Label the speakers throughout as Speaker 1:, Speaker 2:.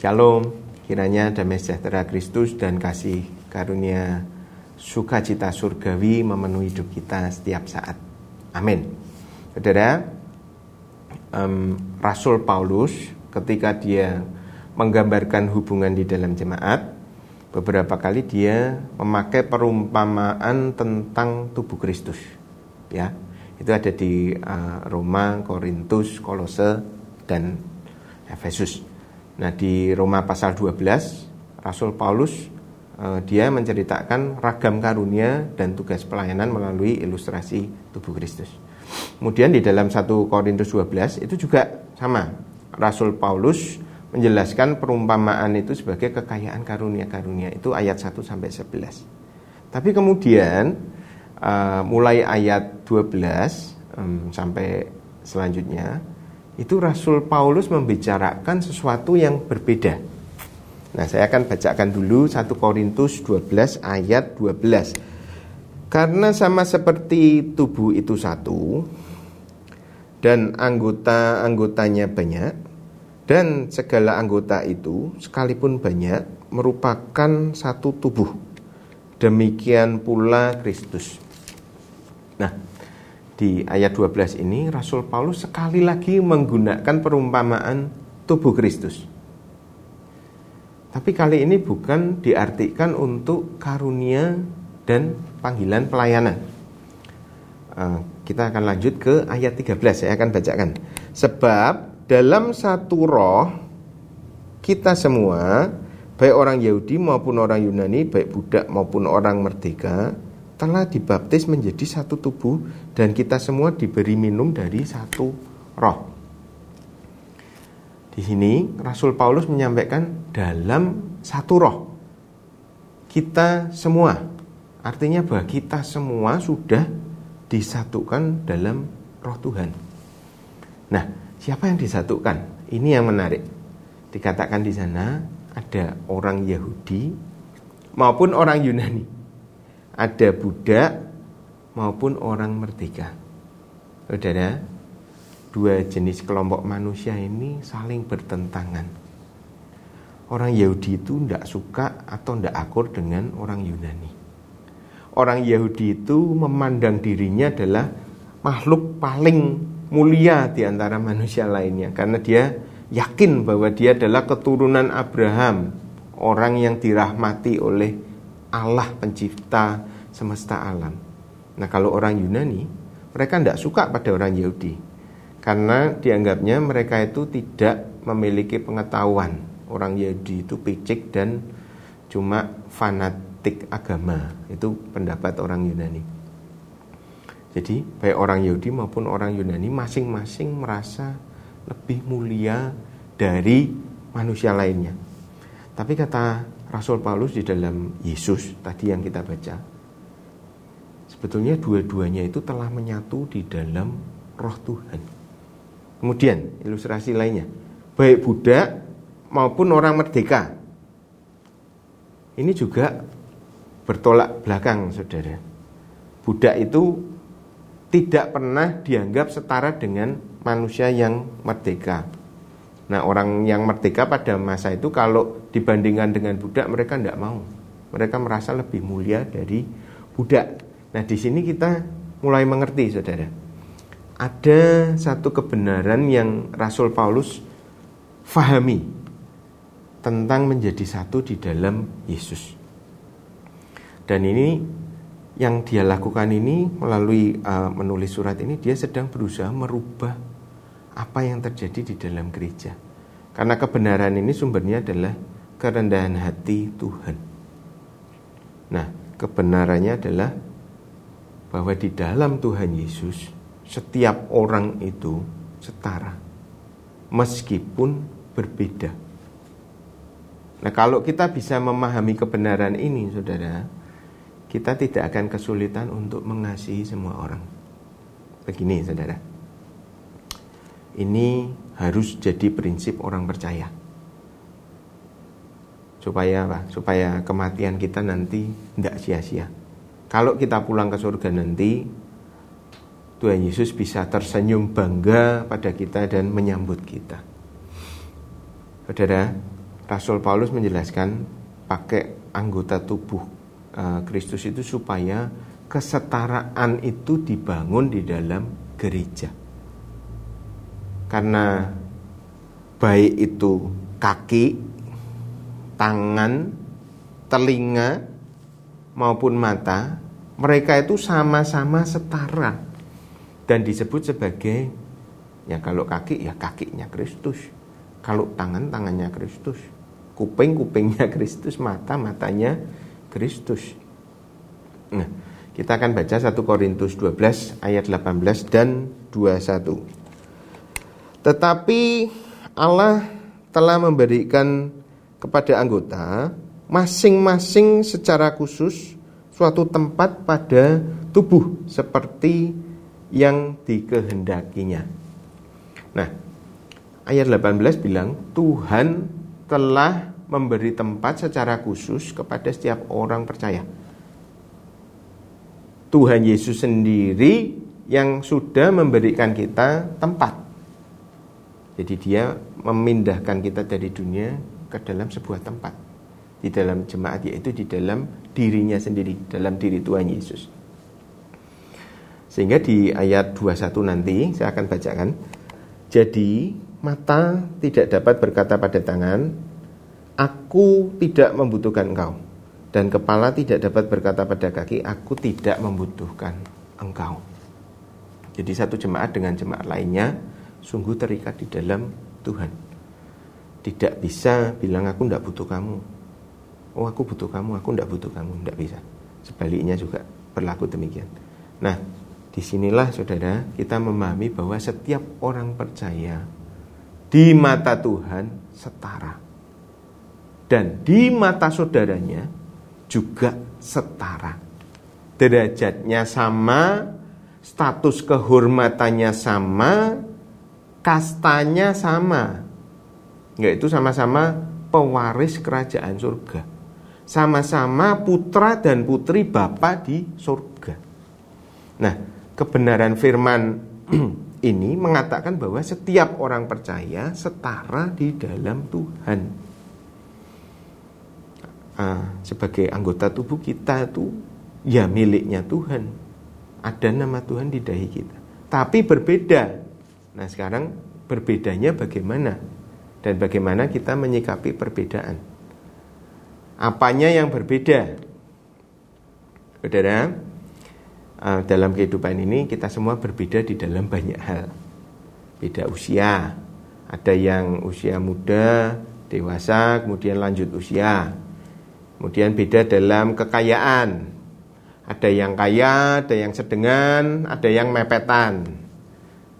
Speaker 1: Shalom, kiranya damai sejahtera Kristus dan kasih karunia sukacita surgawi memenuhi hidup kita setiap saat. Amin. Saudara, um, Rasul Paulus ketika dia menggambarkan hubungan di dalam jemaat, beberapa kali dia memakai perumpamaan tentang tubuh Kristus. Ya, itu ada di uh, Roma, Korintus, Kolose, dan Efesus. Nah, di Roma pasal 12, Rasul Paulus uh, dia menceritakan ragam karunia dan tugas pelayanan melalui ilustrasi tubuh Kristus. Kemudian di dalam 1 Korintus 12 itu juga sama. Rasul Paulus menjelaskan perumpamaan itu sebagai kekayaan karunia-karunia itu ayat 1 sampai 11. Tapi kemudian uh, mulai ayat 12 um, sampai selanjutnya itu Rasul Paulus membicarakan sesuatu yang berbeda. Nah, saya akan bacakan dulu 1 Korintus 12 ayat 12. Karena sama seperti tubuh itu satu dan anggota-anggotanya banyak dan segala anggota itu sekalipun banyak merupakan satu tubuh. Demikian pula Kristus. Nah, di ayat 12 ini Rasul Paulus sekali lagi menggunakan perumpamaan tubuh Kristus. Tapi kali ini bukan diartikan untuk karunia dan panggilan pelayanan. Uh, kita akan lanjut ke ayat 13 saya akan bacakan. Sebab dalam satu roh kita semua baik orang Yahudi maupun orang Yunani, baik budak maupun orang merdeka telah dibaptis menjadi satu tubuh dan kita semua diberi minum dari satu roh. Di sini Rasul Paulus menyampaikan dalam satu roh. Kita semua artinya bahwa kita semua sudah disatukan dalam roh Tuhan. Nah, siapa yang disatukan? Ini yang menarik. Dikatakan di sana ada orang Yahudi maupun orang Yunani ada budak maupun orang merdeka. Saudara, dua jenis kelompok manusia ini saling bertentangan. Orang Yahudi itu tidak suka atau tidak akur dengan orang Yunani. Orang Yahudi itu memandang dirinya adalah makhluk paling mulia di antara manusia lainnya karena dia yakin bahwa dia adalah keturunan Abraham, orang yang dirahmati oleh Allah pencipta semesta alam. Nah kalau orang Yunani, mereka tidak suka pada orang Yahudi. Karena dianggapnya mereka itu tidak memiliki pengetahuan. Orang Yahudi itu picik dan cuma fanatik agama. Itu pendapat orang Yunani. Jadi baik orang Yahudi maupun orang Yunani masing-masing merasa lebih mulia dari manusia lainnya. Tapi kata Rasul Paulus di dalam Yesus tadi yang kita baca, sebetulnya dua-duanya itu telah menyatu di dalam roh Tuhan. Kemudian ilustrasi lainnya, baik budak maupun orang merdeka. Ini juga bertolak belakang, saudara. Budak itu tidak pernah dianggap setara dengan manusia yang merdeka. Nah, orang yang merdeka pada masa itu kalau dibandingkan dengan budak mereka tidak mau. Mereka merasa lebih mulia dari budak. Nah, di sini kita mulai mengerti, saudara. Ada satu kebenaran yang Rasul Paulus fahami tentang menjadi satu di dalam Yesus. Dan ini yang dia lakukan ini melalui uh, menulis surat ini dia sedang berusaha merubah apa yang terjadi di dalam gereja. Karena kebenaran ini sumbernya adalah kerendahan hati Tuhan. Nah, kebenarannya adalah bahwa di dalam Tuhan Yesus setiap orang itu setara meskipun berbeda. Nah, kalau kita bisa memahami kebenaran ini, Saudara, kita tidak akan kesulitan untuk mengasihi semua orang. Begini, Saudara. Ini harus jadi prinsip orang percaya. Supaya apa? Supaya kematian kita nanti tidak sia-sia kalau kita pulang ke surga nanti, Tuhan Yesus bisa tersenyum bangga pada kita dan menyambut kita. Saudara, Rasul Paulus menjelaskan pakai anggota tubuh uh, Kristus itu supaya kesetaraan itu dibangun di dalam gereja. Karena baik itu kaki, tangan, telinga maupun mata, mereka itu sama-sama setara dan disebut sebagai ya kalau kaki ya kakinya Kristus, kalau tangan tangannya Kristus, kuping kupingnya Kristus, mata matanya Kristus. Nah, kita akan baca 1 Korintus 12 ayat 18 dan 21. Tetapi Allah telah memberikan kepada anggota masing-masing secara khusus suatu tempat pada tubuh seperti yang dikehendakinya. Nah, ayat 18 bilang Tuhan telah memberi tempat secara khusus kepada setiap orang percaya. Tuhan Yesus sendiri yang sudah memberikan kita tempat jadi dia memindahkan kita dari dunia ke dalam sebuah tempat. Di dalam jemaat yaitu di dalam dirinya sendiri, dalam diri Tuhan Yesus. Sehingga di ayat 21 nanti saya akan bacakan. Jadi mata tidak dapat berkata pada tangan, Aku tidak membutuhkan engkau. Dan kepala tidak dapat berkata pada kaki, Aku tidak membutuhkan engkau. Jadi satu jemaat dengan jemaat lainnya sungguh terikat di dalam Tuhan. Tidak bisa bilang aku tidak butuh kamu. Oh aku butuh kamu, aku tidak butuh kamu, tidak bisa. Sebaliknya juga berlaku demikian. Nah, di sinilah saudara kita memahami bahwa setiap orang percaya di mata Tuhan setara. Dan di mata saudaranya juga setara. Derajatnya sama, status kehormatannya sama, kastanya sama yaitu sama-sama pewaris kerajaan surga sama-sama putra dan putri Bapa di surga. Nah kebenaran firman ini mengatakan bahwa setiap orang percaya setara di dalam Tuhan. Ah, sebagai anggota tubuh kita itu ya miliknya Tuhan. Ada nama Tuhan di dahi kita. Tapi berbeda. Nah sekarang berbedanya bagaimana? Dan bagaimana kita menyikapi perbedaan. Apanya yang berbeda? Saudara, eh, dalam kehidupan ini kita semua berbeda di dalam banyak hal. Beda usia, ada yang usia muda, dewasa, kemudian lanjut usia. Kemudian beda dalam kekayaan. Ada yang kaya, ada yang sedengan, ada yang mepetan.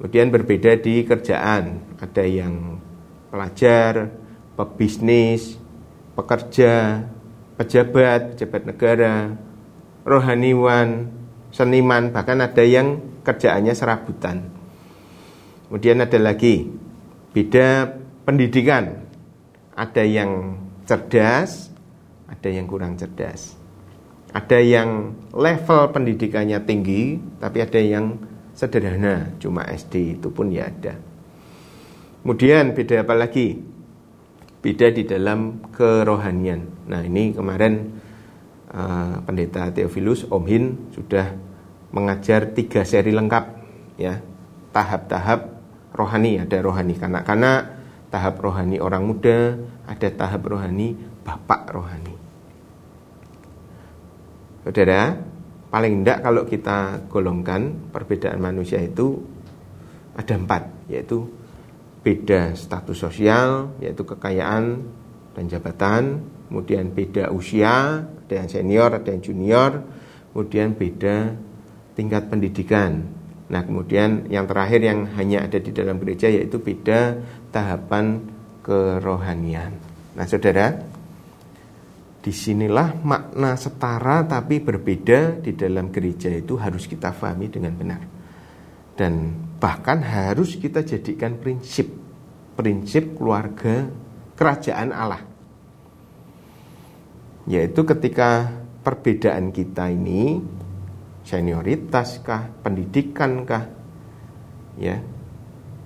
Speaker 1: Kemudian berbeda di kerjaan, ada yang pelajar, pebisnis, pekerja, pejabat, pejabat negara, rohaniwan, seniman, bahkan ada yang kerjaannya serabutan. Kemudian ada lagi beda pendidikan. Ada yang cerdas, ada yang kurang cerdas. Ada yang level pendidikannya tinggi, tapi ada yang sederhana, cuma SD itu pun ya ada. Kemudian beda apa lagi? Beda di dalam kerohanian. Nah ini kemarin uh, pendeta Theophilus Om Hin sudah mengajar tiga seri lengkap ya tahap-tahap rohani ada rohani kanak-kanak tahap rohani orang muda ada tahap rohani bapak rohani saudara paling tidak kalau kita golongkan perbedaan manusia itu ada empat yaitu beda status sosial yaitu kekayaan dan jabatan kemudian beda usia ada yang senior ada yang junior kemudian beda tingkat pendidikan nah kemudian yang terakhir yang hanya ada di dalam gereja yaitu beda tahapan kerohanian nah saudara Di sinilah makna setara tapi berbeda di dalam gereja itu harus kita pahami dengan benar. Dan bahkan harus kita jadikan prinsip. Prinsip keluarga kerajaan Allah. Yaitu ketika perbedaan kita ini senioritas kah, pendidikan kah, ya,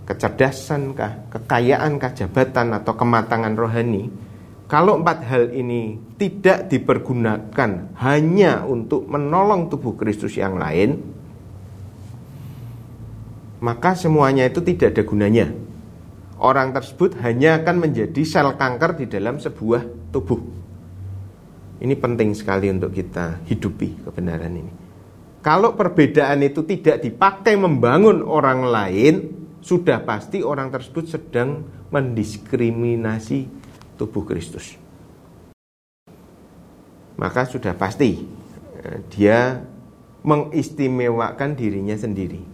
Speaker 1: kecerdasan kah, kekayaan kah, jabatan atau kematangan rohani kalau empat hal ini tidak dipergunakan hanya untuk menolong tubuh Kristus yang lain, maka semuanya itu tidak ada gunanya. Orang tersebut hanya akan menjadi sel kanker di dalam sebuah tubuh. Ini penting sekali untuk kita hidupi kebenaran ini. Kalau perbedaan itu tidak dipakai membangun orang lain, sudah pasti orang tersebut sedang mendiskriminasi tubuh Kristus. Maka sudah pasti eh, dia mengistimewakan dirinya sendiri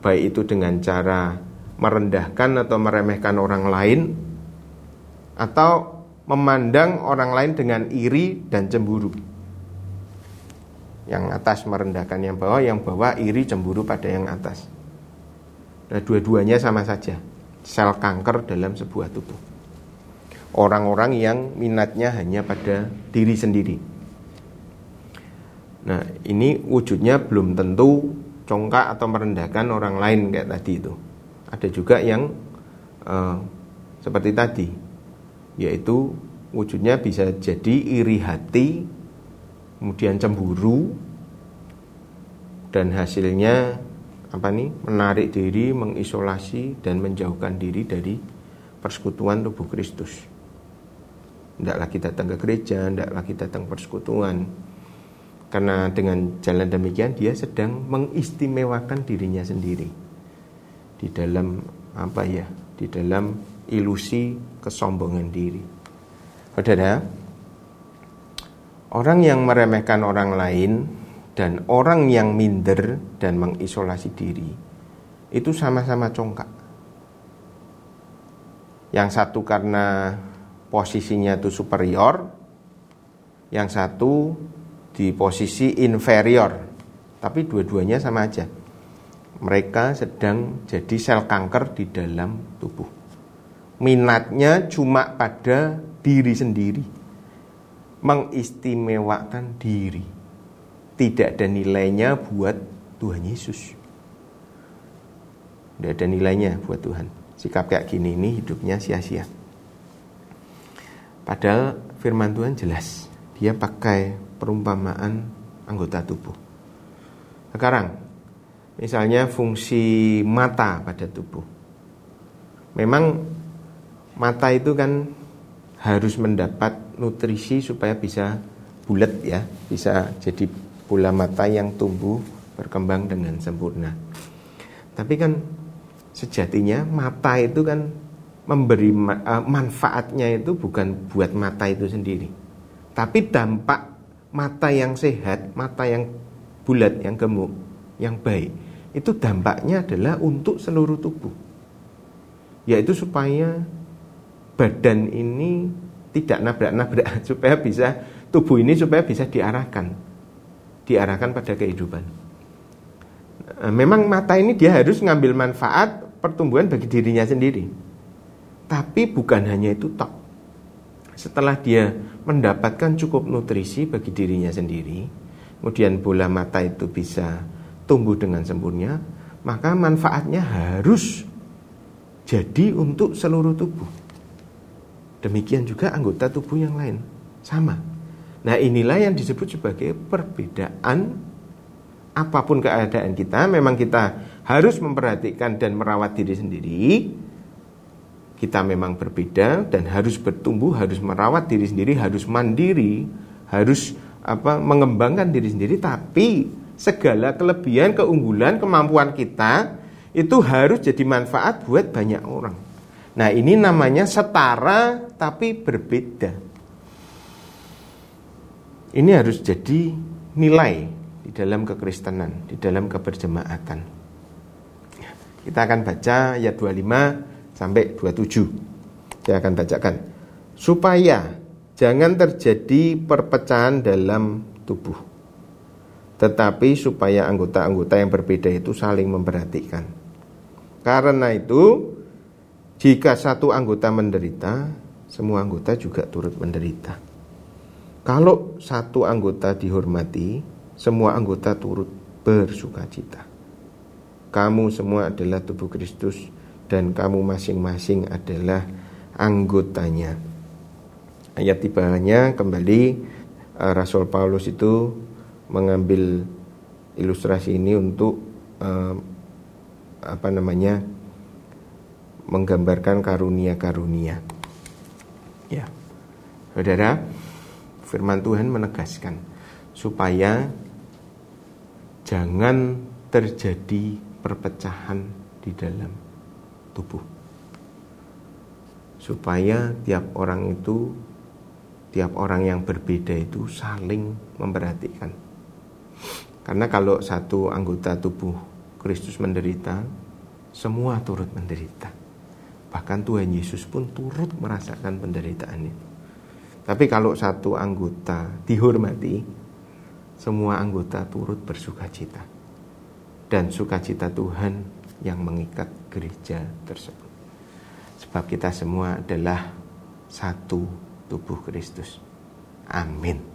Speaker 1: baik itu dengan cara merendahkan atau meremehkan orang lain atau memandang orang lain dengan iri dan cemburu. Yang atas merendahkan yang bawah, yang bawah iri cemburu pada yang atas. Nah, dua-duanya sama saja, sel kanker dalam sebuah tubuh. Orang-orang yang minatnya hanya pada diri sendiri. Nah, ini wujudnya belum tentu congkak atau merendahkan orang lain kayak tadi itu. Ada juga yang uh, seperti tadi, yaitu wujudnya bisa jadi iri hati, kemudian cemburu, dan hasilnya apa nih menarik diri, mengisolasi dan menjauhkan diri dari persekutuan tubuh Kristus. Tidak lagi datang ke gereja, tidak lagi datang persekutuan, karena dengan jalan demikian dia sedang mengistimewakan dirinya sendiri di dalam apa ya? Di dalam ilusi kesombongan diri. Saudara, orang yang meremehkan orang lain dan orang yang minder dan mengisolasi diri itu sama-sama congkak. Yang satu karena posisinya itu superior, yang satu di posisi inferior. Tapi dua-duanya sama aja. Mereka sedang jadi sel kanker di dalam tubuh. Minatnya cuma pada diri sendiri. Mengistimewakan diri. Tidak ada nilainya buat Tuhan Yesus. Tidak ada nilainya buat Tuhan. Sikap kayak gini ini hidupnya sia-sia. Padahal firman Tuhan jelas. Dia pakai perumpamaan anggota tubuh. Sekarang, misalnya fungsi mata pada tubuh. Memang mata itu kan harus mendapat nutrisi supaya bisa bulat ya, bisa jadi bola mata yang tumbuh berkembang dengan sempurna. Tapi kan sejatinya mata itu kan memberi eh, manfaatnya itu bukan buat mata itu sendiri. Tapi dampak mata yang sehat, mata yang bulat, yang gemuk, yang baik, itu dampaknya adalah untuk seluruh tubuh. Yaitu supaya badan ini tidak nabrak-nabrak, supaya bisa tubuh ini supaya bisa diarahkan, diarahkan pada kehidupan. Nah, memang mata ini dia harus ngambil manfaat pertumbuhan bagi dirinya sendiri. Tapi bukan hanya itu tok setelah dia mendapatkan cukup nutrisi bagi dirinya sendiri, kemudian bola mata itu bisa tumbuh dengan sempurna, maka manfaatnya harus jadi untuk seluruh tubuh. Demikian juga anggota tubuh yang lain, sama. Nah, inilah yang disebut sebagai perbedaan apa pun keadaan kita, memang kita harus memperhatikan dan merawat diri sendiri, kita memang berbeda dan harus bertumbuh, harus merawat diri sendiri, harus mandiri, harus apa mengembangkan diri sendiri tapi segala kelebihan, keunggulan, kemampuan kita itu harus jadi manfaat buat banyak orang. Nah, ini namanya setara tapi berbeda. Ini harus jadi nilai di dalam kekristenan, di dalam keberjemaatan. Kita akan baca ayat 25 sampai 27. Saya akan bacakan. Supaya jangan terjadi perpecahan dalam tubuh. Tetapi supaya anggota-anggota yang berbeda itu saling memperhatikan. Karena itu, jika satu anggota menderita, semua anggota juga turut menderita. Kalau satu anggota dihormati, semua anggota turut bersuka cita. Kamu semua adalah tubuh Kristus dan kamu masing-masing adalah anggotanya. ayat di bawahnya kembali uh, Rasul Paulus itu mengambil ilustrasi ini untuk uh, apa namanya menggambarkan karunia-karunia. Ya. Saudara, firman Tuhan menegaskan supaya jangan terjadi perpecahan di dalam tubuh. Supaya tiap orang itu tiap orang yang berbeda itu saling memperhatikan. Karena kalau satu anggota tubuh Kristus menderita, semua turut menderita. Bahkan Tuhan Yesus pun turut merasakan penderitaan itu. Tapi kalau satu anggota dihormati, semua anggota turut bersuka cita. Dan sukacita Tuhan yang mengikat gereja tersebut. Sebab kita semua adalah satu tubuh Kristus. Amin.